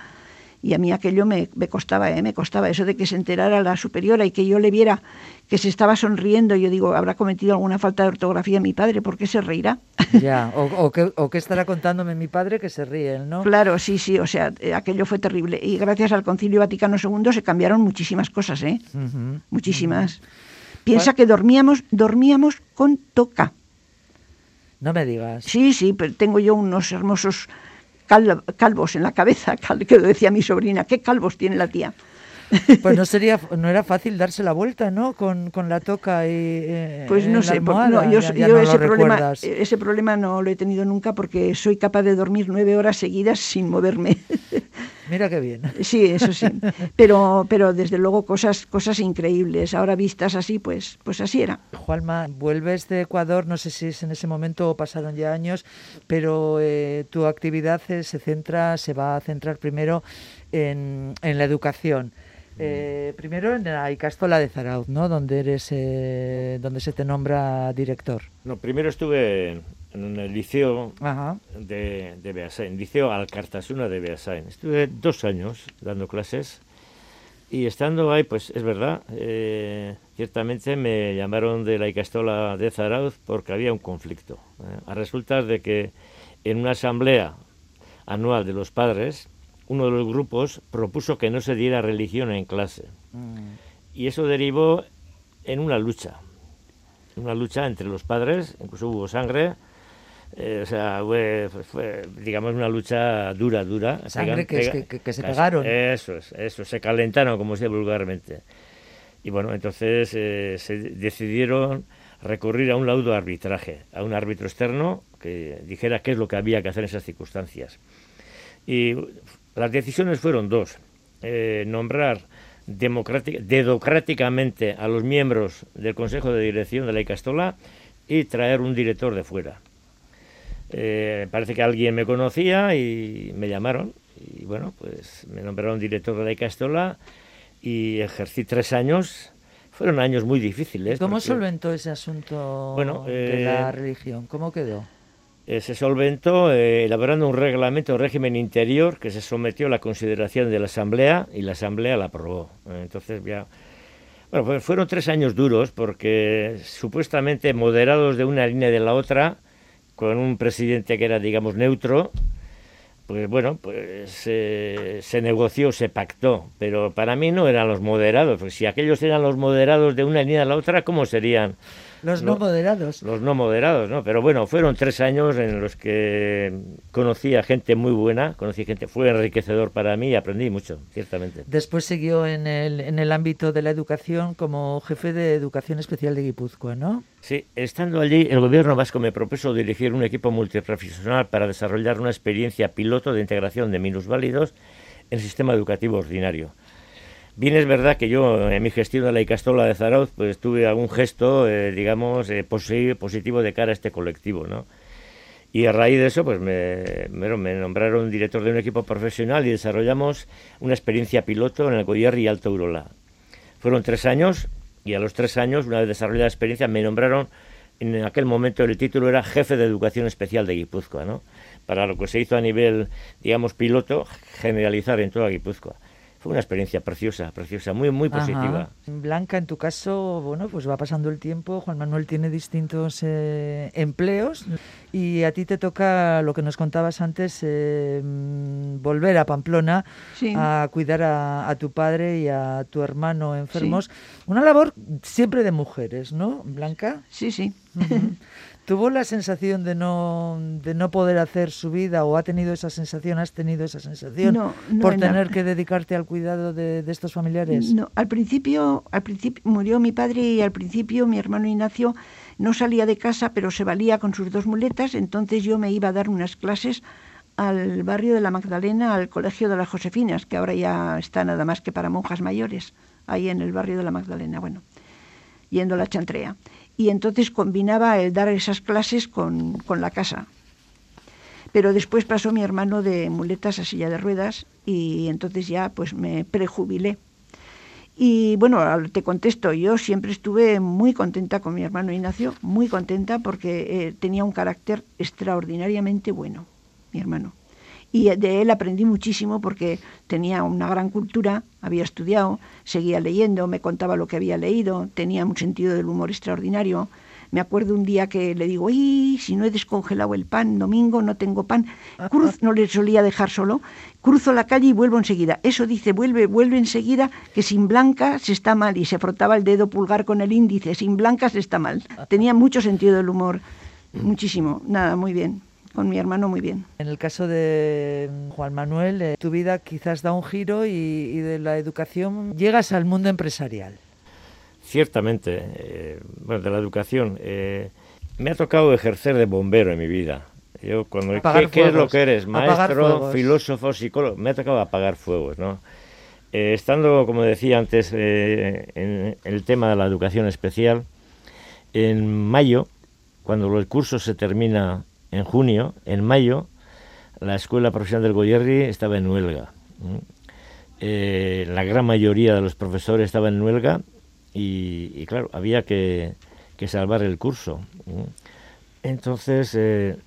y a mí aquello me, costaba, ¿eh? me costaba eso de que se enterara la superiora y que yo le viera que se estaba sonriendo. Yo digo, habrá cometido alguna falta de ortografía mi padre, ¿por qué se reirá? Ya, o, o, que, estará contándome mi padre que se ríe, ¿no? Claro, sí, sí, o sea, eh, aquello fue terrible. Y gracias al Concilio Vaticano II se cambiaron muchísimas cosas, ¿eh? muchísimas. Piensa que dormíamos, dormíamos con toca. No me digas. Sí, sí, pero tengo yo unos hermosos calvos en la cabeza, que lo decía mi sobrina, ¿qué calvos tiene la tía? Pues no sería, no era fácil darse la vuelta, ¿no? Con, la toca y eh, pues no sé, no, yo, ese problema, ese problema no lo he tenido nunca porque soy capaz de dormir nueve horas seguidas sin moverme. Mira qué bien. Sí, eso sí. Pero, pero desde luego cosas, cosas increíbles. Ahora vistas así, pues, pues así era. Juanma, vuelves de Ecuador, no sé si es en ese momento o pasaron ya años, pero eh, tu actividad se centra, se va a centrar primero en, en la educación. Eh, primero en la Icastola de Zarauz, ¿no? Donde eres, eh, donde se te nombra director. No, primero estuve en el liceo de, de Beasain, liceo Alcartasuna de Beasain. Estuve dos años dando clases y estando ahí, pues es verdad, eh, ciertamente me llamaron de la Icastola de Zarauz porque había un conflicto. a resultas de que en una asamblea anual de los padres uno de los grupos propuso que no se diera religión en clase. Mm. Y eso derivó en una lucha, una lucha entre los padres, incluso hubo sangre, eh, o sea, fue, digamos, una lucha dura, dura. Sangre que, que, se pegaron. Eso es, eso, se calentaron, como se dice vulgarmente. Y bueno, entonces eh, se decidieron recurrir a un laudo arbitraje, a un árbitro externo que dijera qué es lo que había que hacer en esas circunstancias. Y las decisiones fueron dos. Eh, nombrar democráticamente a los miembros del Consejo de Dirección de la Icastola y traer un director de fuera. Eh, parece que alguien me conocía y me llamaron y bueno, pues me nombraron director de la Icastola y ejercí tres años. Fueron años muy difíciles. ¿Cómo solventó ese asunto de la eh, religión? ¿Cómo quedó? Eh, se solventó eh, elaborando un reglamento de régimen interior que se sometió a la consideración de la Asamblea y la Asamblea la aprobó. Eh, entonces ya... Bueno, pues fueron tres años duros porque supuestamente moderados de una línea y de la otra, con un presidente que era, digamos, neutro, pues bueno, pues se negoció, se pactó, pero para mí no eran los moderados, porque si aquellos eran los moderados de una línea a la otra, ¿cómo serían los no, moderados. Los no moderados, ¿no? Pero bueno, fueron tres años en los que conocí a gente muy buena, conocí gente, fue enriquecedor para mí y aprendí mucho, ciertamente. Después siguió en el, en el ámbito de la educación como jefe de Educación Especial de Guipúzcoa, ¿no? Sí, estando allí, el gobierno vasco me propuso dirigir un equipo multiprofesional para desarrollar una experiencia piloto de integración de minusválidos en el sistema educativo ordinario. Bien es verdad que yo en mi gestión de la Icastola de Zarauz pues tuve algún gesto, eh, digamos, eh, positivo de cara a este colectivo, ¿no? Y a raíz de eso, pues me, nombraron director de un equipo profesional y desarrollamos una experiencia piloto en el Goyer y Alto Urola. Fueron tres años y a los tres años, una vez desarrollada la experiencia, me nombraron, en aquel momento el título era jefe de educación especial de Guipúzcoa, ¿no? Para lo que se hizo a nivel, digamos, piloto, generalizar en toda Guipúzcoa fue una experiencia preciosa, preciosa, muy, muy positiva. Blanca, en tu caso, bueno, pues va pasando el tiempo, Juan Manuel tiene distintos eh, empleos y a ti te toca, lo que nos contabas antes, eh, volver a Pamplona a cuidar a, tu padre y a tu hermano enfermos. Una labor siempre de mujeres, ¿no, Blanca? Sí, sí. ¿Tuvo la sensación de no, de no poder hacer su vida o ha tenido esa sensación, has tenido esa sensación por tener que dedicarte al cuidado de, estos familiares? No, al principio, al principio murió mi padre y al principio mi hermano Ignacio no salía de casa, pero se valía con sus dos muletas, entonces yo me iba a dar unas clases al barrio de la Magdalena, al colegio de las Josefinas, que ahora ya está nada más que para monjas mayores, ahí en el barrio de la Magdalena, bueno, yendo a la chantrea y entonces combinaba el dar esas clases con, la casa. Pero después pasó mi hermano de muletas a silla de ruedas y entonces ya pues me prejubilé. Y bueno, te contesto, yo siempre estuve muy contenta con mi hermano Ignacio, muy contenta porque eh, tenía un carácter extraordinariamente bueno, mi hermano. Y de él aprendí muchísimo porque tenía una gran cultura, había estudiado, seguía leyendo, me contaba lo que había leído, tenía un sentido del humor extraordinario, me acuerdo un día que le digo, ¡y si no he descongelado el pan, domingo no tengo pan! Cruz no le solía dejar solo, cruzo la calle y vuelvo enseguida. Eso dice, vuelve, vuelve enseguida, que sin blanca se está mal. Y se frotaba el dedo pulgar con el índice, sin blanca se está mal. Tenía mucho sentido del humor, muchísimo. Nada, muy bien con mi hermano muy bien. En el caso de Juan Manuel, eh, tu vida quizás da un giro y, de la educación llegas al mundo empresarial. Ciertamente, eh, bueno, de la educación. Eh, me ha tocado ejercer de bombero en mi vida. Yo cuando ¿qué, es lo que eres? Maestro, filósofo, psicólogo. Me ha tocado apagar fuegos, ¿no? Eh, estando, como decía antes, en el tema de la educación especial, en mayo, cuando el curso se termina en junio, en mayo, la Escuela Profesional del Goyerri estaba en huelga. la gran mayoría de los profesores estaban en huelga y, claro, había que, salvar el curso. Entonces, eh,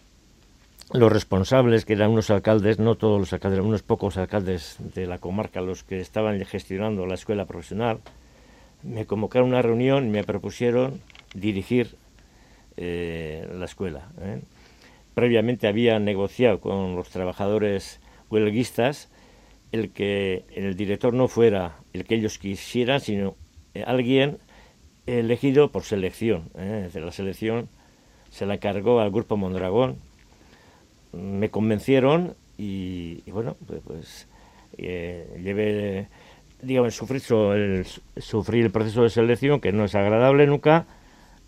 los responsables, que eran unos alcaldes, no todos los alcaldes, unos pocos alcaldes de la comarca, los que estaban gestionando la escuela profesional, me convocaron una reunión y me propusieron dirigir eh, la escuela. ¿eh? Previamente había negociado con los trabajadores huelguistas el que el director no fuera el que ellos quisieran, sino eh, alguien elegido por selección. ¿eh? la selección se la encargó al grupo Mondragón. Me convencieron y, bueno, pues, pues eh, llevé, digamos, sufrí el, el proceso de selección, que no es agradable nunca,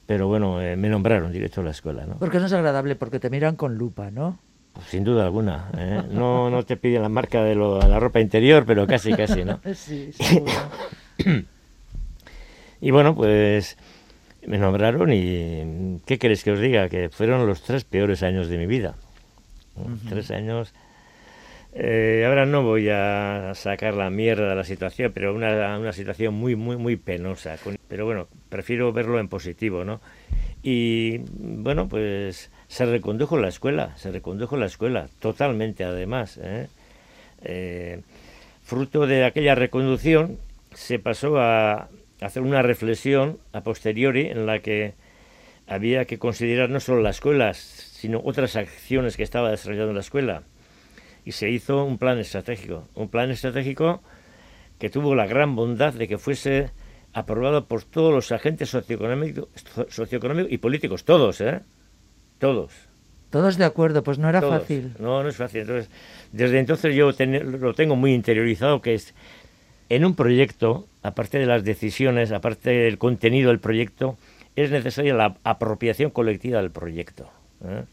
pero bueno, eh, me nombraron directo a la escuela. ¿no? ¿Por qué no es agradable? Porque te miran con lupa, ¿no? Pues sin duda alguna. No, no te piden la marca de, la ropa interior, pero casi, casi, ¿no? sí, Y bueno, pues me nombraron y ¿qué queréis que os diga? Que fueron los tres peores años de mi vida. Tres años... Eh, ahora no voy a sacar la mierda de la situación, pero una, una situación muy, muy, muy penosa. Pero bueno, prefiero verlo en positivo, ¿no? Y bueno, pues se recondujo la escuela, se recondujo la escuela, totalmente además. ¿eh? Eh, fruto de aquella reconducción se pasó a, hacer una reflexión a posteriori en la que había que considerar no solo las escuelas, sino otras acciones que estaba desarrollando la escuela. Y se hizo un plan estratégico, un plan estratégico que tuvo la gran bondad de que fuese aprobado por todos los agentes socioeconómicos, socioeconómicos y políticos, todos, ¿eh? Todos. Todos de acuerdo, pues no era fácil. No, no es fácil. Entonces, desde entonces yo lo tengo muy interiorizado, que es en un proyecto, aparte de las decisiones, aparte del contenido del proyecto, es necesaria la apropiación colectiva del proyecto. ¿eh?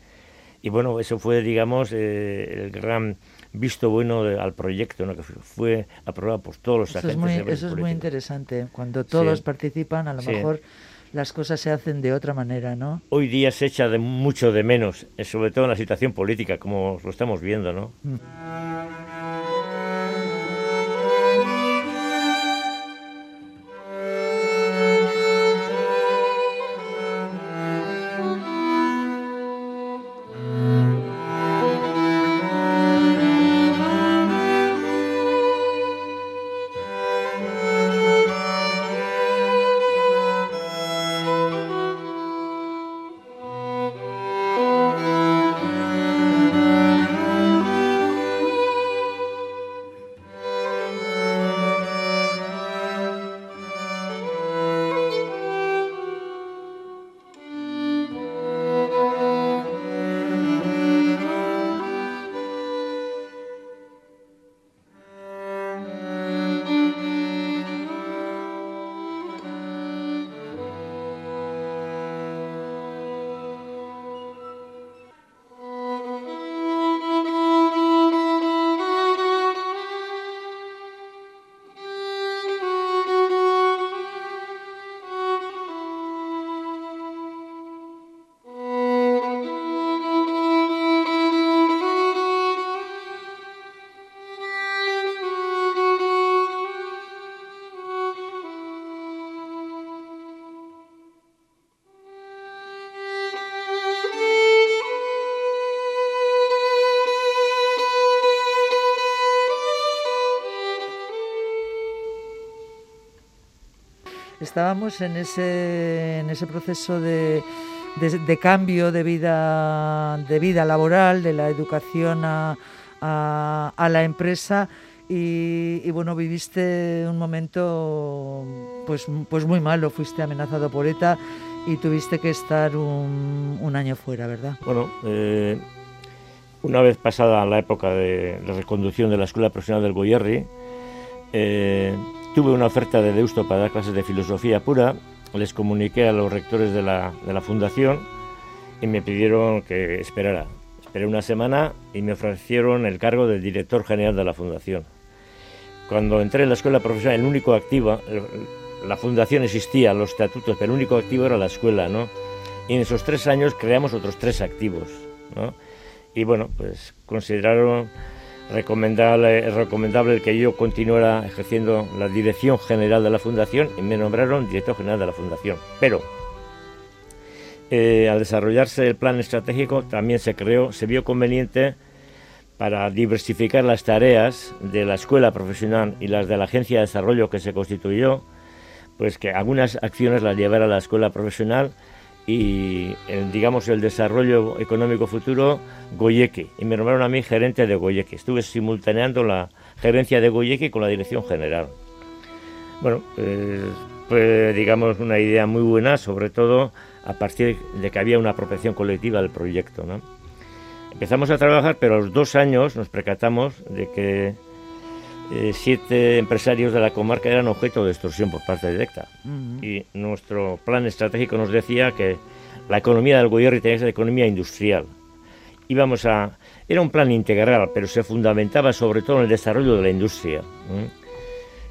Y bueno, eso fue, digamos, eh, el gran visto bueno al proyecto, ¿no? que fue aprobado por todos los agentes. Es muy, eso es muy interesante. Cuando todos participan, a lo mejor las cosas se hacen de otra manera, ¿no? Hoy día se echa de mucho de menos, eh, sobre todo en la situación política, como lo estamos viendo, ¿no? Mm. Estábamos en ese, en ese proceso de, de, cambio de vida, de vida laboral, de la educación a, a, la empresa. Y, bueno, viviste un momento pues, pues muy malo, fuiste amenazado por ETA y tuviste que estar un, un año fuera, ¿verdad? Bueno, eh, una vez pasada la época de la reconducción de la Escuela Profesional del Goyerri, eh, tuve una oferta de Deusto para dar clases de filosofía pura, les comuniqué a los rectores de la, de la fundación y me pidieron que esperara. Esperé una semana y me ofrecieron el cargo de director general de la fundación. Cuando entré en la escuela profesional, el único activo, la fundación existía, los estatutos, pero el único activo era la escuela, ¿no? Y en esos tres años creamos otros tres activos, ¿no? Y bueno, pues consideraron recomendable, recomendable que yo continuara ejerciendo la dirección general de la fundación y me nombraron director general de la fundación. Pero eh, al desarrollarse el plan estratégico también se creó, se vio conveniente para diversificar las tareas de la escuela profesional y las de la agencia de desarrollo que se constituyó, pues que algunas acciones las llevara la escuela profesional y el, digamos el desarrollo económico futuro Goyeque y me nombraron a mí gerente de Goyeque. Estuve simultaneando la gerencia de Goyeque con la dirección general. Bueno, pues, fue digamos una idea muy buena, sobre todo a partir de que había una apropiación colectiva del proyecto. ¿no? Empezamos a trabajar, pero a los dos años nos percatamos de que eh, siete empresarios de la comarca eran objeto de extorsión por parte directa. Y nuestro plan estratégico nos decía que la economía del Goyerri tenía que ser economía industrial. Íbamos a, era un plan integral, pero se fundamentaba sobre todo en el desarrollo de la industria.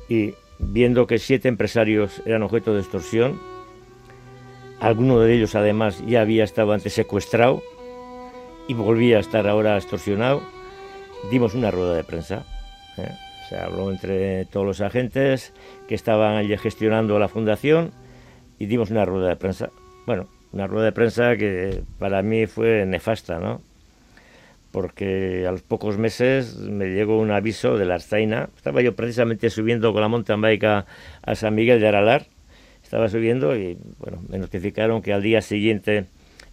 Y viendo que siete empresarios eran objeto de extorsión, alguno de ellos además ya había estado antes secuestrado y volvía a estar ahora extorsionado, dimos una rueda de prensa. ¿eh? Se habló entre todos los agentes que estaban allí gestionando la fundación y dimos una rueda de prensa. Bueno, una rueda de prensa que para mí fue nefasta, ¿no? Porque a los pocos meses me llegó un aviso de la Arzaina. Estaba yo precisamente subiendo con la mountain bike a, San Miguel de Aralar. Estaba subiendo y, bueno, me notificaron que al día siguiente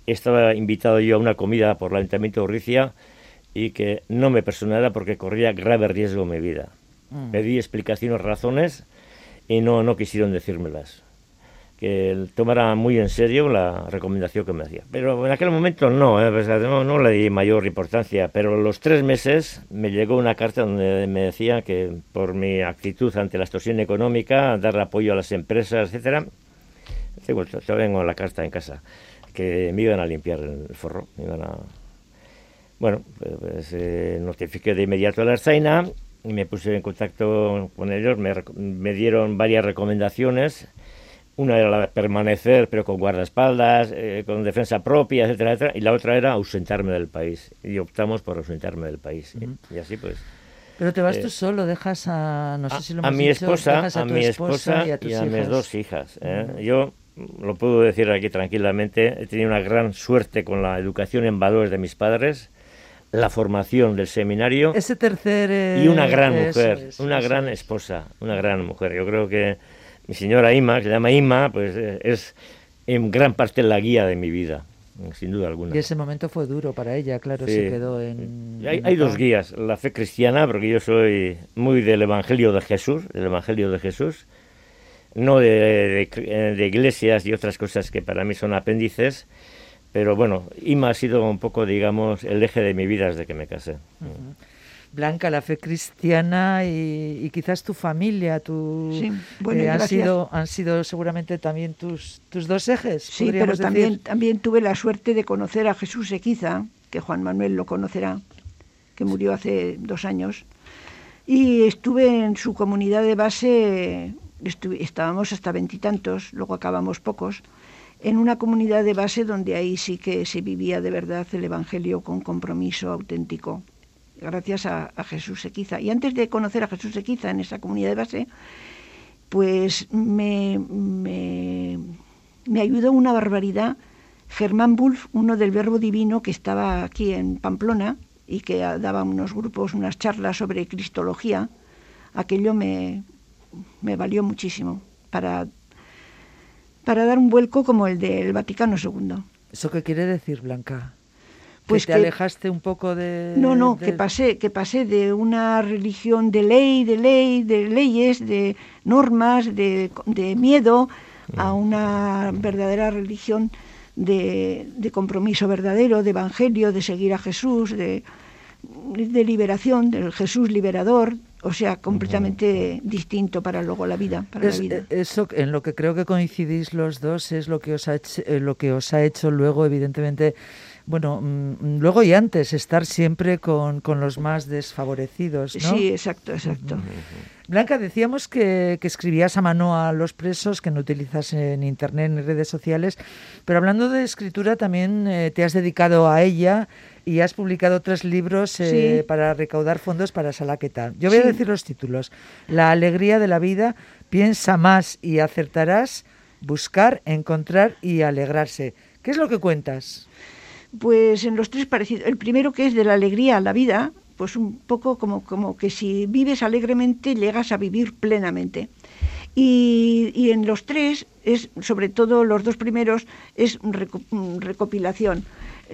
estaba invitado yo a una comida por el Ayuntamiento de Urricia y que no me personara porque corría grave riesgo mi vida. Mm. Pedí explicaciones, razones y no, no quisieron decírmelas. Que tomara muy en serio la recomendación que me hacía. Pero en aquel momento no, ¿eh? no, le di mayor importancia. Pero los tres meses me llegó una carta donde me decía que por mi actitud ante la extorsión económica, dar apoyo a las empresas, etcétera, yo tengo la carta en casa, que me iban a limpiar el forro, me iban a... Bueno, pues, pues eh, notifiqué de inmediato a la Arzaina y me puse en contacto con ellos, me, dieron varias recomendaciones. Una era la de permanecer, pero con guardaespaldas, eh, con defensa propia, etcétera, etcétera, y la otra era ausentarme del país. Y optamos por ausentarme del país. y, así pues. Pero te vas tú eh, solo, dejas a, no sé si lo a mi esposa, a, mi esposa y a, mis dos hijas. ¿eh? Yo lo puedo decir aquí tranquilamente, he tenido una gran suerte con la educación en valores de mis padres la formación del seminario. Ese tercer... y una gran mujer, una gran esposa, una gran mujer. Yo creo que mi señora Ima, que se llama Ima, pues eh, es en gran parte la guía de mi vida, sin duda alguna. Y ese momento fue duro para ella, claro, se quedó en... Hay, dos guías, la fe cristiana, porque yo soy muy del Evangelio de Jesús, del Evangelio de Jesús, no de, de iglesias y otras cosas que para mí son apéndices, pero bueno, Ima ha sido un poco, digamos, el eje de mi vida desde que me casé. Blanca, la fe cristiana y, quizás tu familia, tu, sí, bueno, eh, han, sido, han sido seguramente también tus, tus dos ejes. Sí, pero también, también tuve la suerte de conocer a Jesús Equiza, que Juan Manuel lo conocerá, que murió hace dos años. Y estuve en su comunidad de base, estábamos hasta veintitantos, luego acabamos pocos en una comunidad de base donde ahí sí que se vivía de verdad el Evangelio con compromiso auténtico, gracias a, Jesús Equiza. Y antes de conocer a Jesús Equiza en esa comunidad de base, pues me ayudó una barbaridad Germán Bulf, uno del Verbo Divino que estaba aquí en Pamplona y que daba unos grupos, unas charlas sobre cristología. Aquello me, me valió muchísimo para para dar un vuelco como el del Vaticano II. ¿Eso qué quiere decir, Blanca? Pues te que- alejaste un poco de... No, no, de- que pasé, que pasé de una religión de ley, de ley, de leyes, de normas, de, de miedo, a una verdadera religión de, de compromiso verdadero, de evangelio, de seguir a Jesús, de, de liberación, del Jesús liberador, o sea, completamente distinto para luego la vida, para Es- la vida. eh, eso en lo que creo que coincidís los dos es lo que os ha hecho, eh, lo que os ha hecho luego evidentemente bueno mm, luego y antes estar siempre con, con los más desfavorecidos ¿no? Sí, exacto, exacto. Blanca decíamos que, que escribías a mano a los presos que no utilizas en internet ni redes sociales pero hablando de escritura también eh, te has dedicado a ella y has publicado tres libros eh, Sí. para recaudar fondos para Salaqueta. Yo voy a decir los títulos. La alegría de la vida, piensa más y acertarás, buscar, encontrar y alegrarse. ¿Qué es lo que cuentas? Pues en los tres parecidos. El primero que es de la alegría a la vida, pues un poco como, como que si vives alegremente llegas a vivir plenamente. Y, y en los tres es, sobre todo los dos primeros, es reco- recopilación.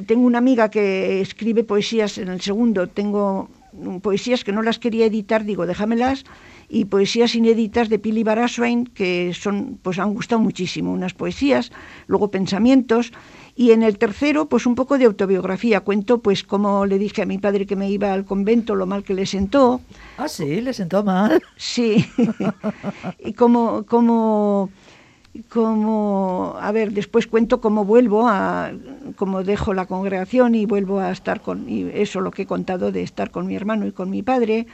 Tengo una amiga que escribe poesías en el segundo, tengo mm, poesías que no las quería editar, digo, déjamelas, y poesías inéditas de Pili Baraswain, que son, pues han gustado muchísimo, unas poesías, luego pensamientos, y en el tercero, pues un poco de autobiografía, cuento pues cómo le dije a mi padre que me iba al convento, lo mal que le sentó, Ah, sí, le sentó mal. Sí, y como, como, como, a ver, después cuento cómo vuelvo a, cómo dejo la congregación y vuelvo a estar con, y eso lo que he contado de estar con mi hermano y con mi padre.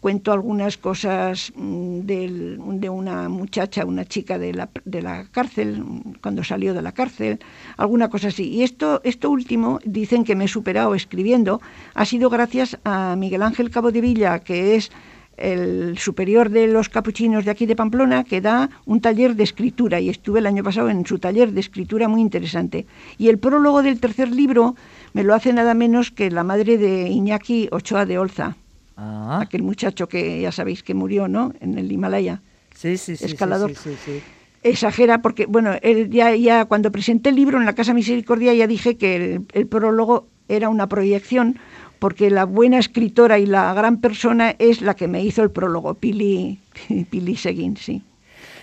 Cuento algunas cosas mm, de una muchacha, una chica de la, de la cárcel, cuando salió de la cárcel, alguna cosa así. Y esto, esto último, dicen que me he superado escribiendo, ha sido gracias a Miguel Ángel Cabo de Villa, que es el superior de los capuchinos de aquí de Pamplona, que da un taller de escritura y estuve el año pasado en su taller de escritura muy interesante. Y el prólogo del tercer libro me lo hace nada menos que la madre de Iñaki Ochoa de Olza, Ah, aquel muchacho que ya sabéis que murió, ¿no? En el Himalaya. sí, sí, sí, sí, escalador. sí, sí, sí. Exagera porque, bueno, él ya, ya cuando presenté el libro en la Casa Misericordia ya dije que el, el prólogo era una proyección porque la buena escritora y la gran persona es la que me hizo el prólogo, Pili, Pili Seguín, sí.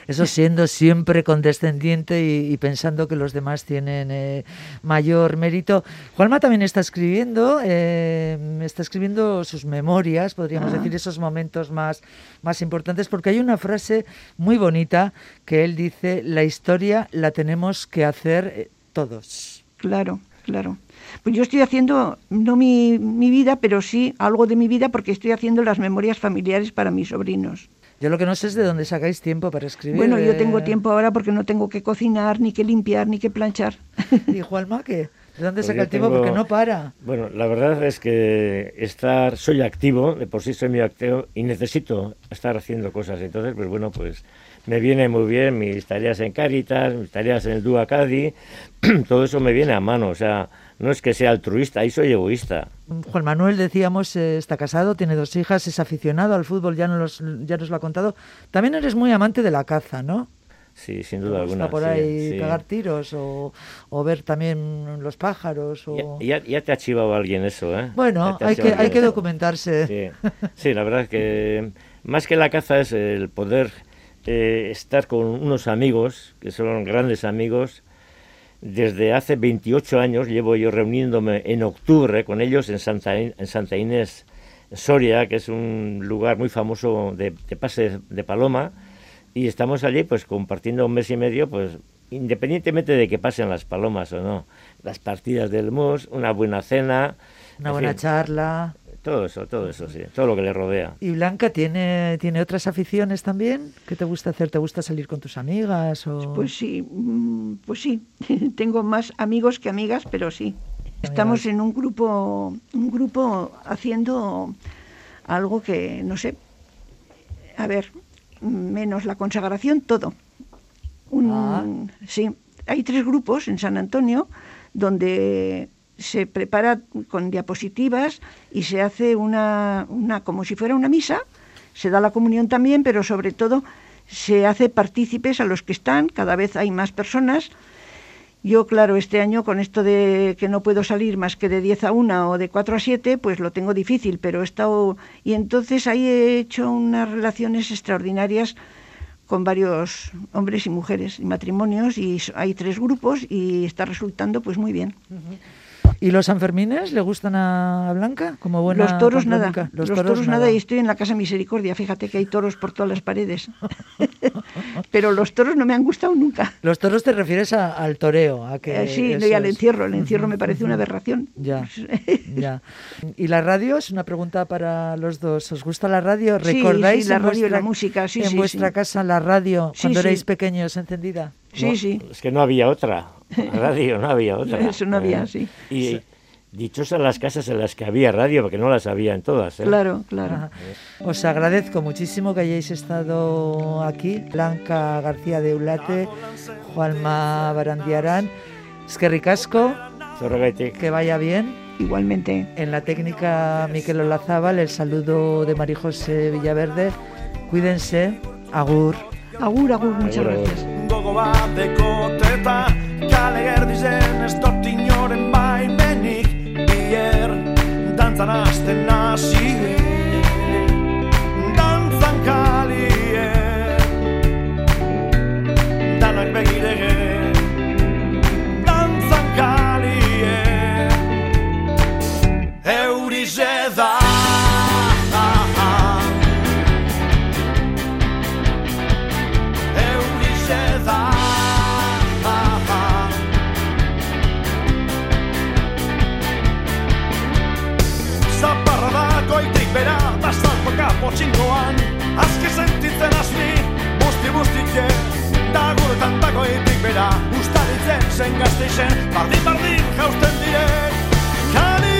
Eso siendo siempre condescendiente y, y pensando que los demás tienen eh, mayor mérito. Juanma también está escribiendo, eh, está escribiendo sus memorias, podríamos Ah. decir, esos momentos más, más importantes, porque hay una frase muy bonita que él dice, la historia la tenemos que hacer eh, todos. Claro, claro. Pues yo estoy haciendo, no mi, mi vida, pero sí algo de mi vida porque estoy haciendo las memorias familiares para mis sobrinos. Yo lo que no sé es de dónde sacáis tiempo para escribir. Bueno, yo tengo eh, tiempo ahora porque no tengo que cocinar, ni que limpiar, ni que planchar. ¿Y Juanma qué? ¿De dónde Pues saca el tiempo? tengo- Porque no para. Bueno, la verdad es que estar, soy activo, de por sí soy muy activo y necesito estar haciendo cosas. Entonces, pues bueno, pues me viene muy bien mis tareas en Cáritas, mis tareas en el Dúa Cadi, todo eso me viene a mano. O sea, no es que sea altruista, ahí soy egoísta. Juan Manuel, decíamos, eh, está casado, tiene dos hijas, es aficionado al fútbol, ya nos, ya nos lo ha contado. También eres muy amante de la caza, ¿no? Sí, sin ¿Te duda alguna. por sí, ahí sí. pegar tiros o, o ver también los pájaros. O... Ya, ya- ya te ha chivado alguien eso, ¿eh? Bueno, hay que, hay que eso. documentarse. Sí, sí, la verdad es que más que la caza es el poder eh, estar con unos amigos, que son grandes amigos. Desde hace 28 años llevo yo reuniéndome en octubre con ellos en Santa, en Santa Inés, Soria, que es un lugar muy famoso de, de pase de paloma, y estamos allí pues compartiendo un mes y medio, pues independientemente de que pasen las palomas o no, las partidas del mus, una buena cena, Una en buena fin, charla. Todo eso, todo eso, sí, todo lo que le rodea. ¿Y Blanca tiene, tiene otras aficiones también? ¿Qué te gusta hacer? ¿Te gusta salir con tus amigas? O... Pues sí, mm, pues sí. Tengo más amigos que amigas, pero sí. Estamos en un grupo, un grupo haciendo algo que no sé. A ver, menos la consagración, todo. Un- Ah. Sí, hay tres grupos en San Antonio donde se prepara con diapositivas y se hace una, una como si fuera una misa. Se da la comunión también, pero sobre todo se hace partícipes a los que están, cada vez hay más personas. Yo, claro, este año con esto de que no puedo salir más que de 10 a 1 o de 4 a 7, pues lo tengo difícil, pero he estado... Y entonces ahí he hecho unas relaciones extraordinarias con varios hombres y mujeres y matrimonios y hay tres grupos y está resultando pues muy bien. ¿Y los Sanfermines le gustan a Blanca como buena Los toros nada. Los, toros, nada. Y estoy en la Casa Misericordia. Fíjate que hay toros por todas las paredes. Pero los toros no me han gustado nunca. ¿Los toros te refieres al toreo? A que eh, sí, y al encierro. El encierro me parece una aberración. Ya, ya. ¿Y la radio? Es una pregunta para los dos. ¿Os gusta la radio? ¿Recordáis la radio y la música? Sí, en vuestra casa la radio cuando erais pequeños encendida? Sí, sí. Es que no había otra. radio no había otra. Eso no había, sí. Y dichosas las casas en las que había radio, porque no las había en todas. ¿eh? Claro, claro. Os agradezco muchísimo que hayáis estado aquí. Blanca García de Eulate, Juanma Barandiarán. Es que vaya bien. Igualmente. En la técnica Miquel Olazábal, el saludo de María José Villaverde. Cuídense. Agur. Agur, agur, muchas gracias. Kale erdi zen ez dut inoren baimenik. Bier dantzan azten nazi dantzan kalie. Danak begirege potxingoan Azke sentitzen asni Busti bustike Daguretan dagoetik bera Ustaritzen zen gazteizen Bardin bardin jausten direk Barbín,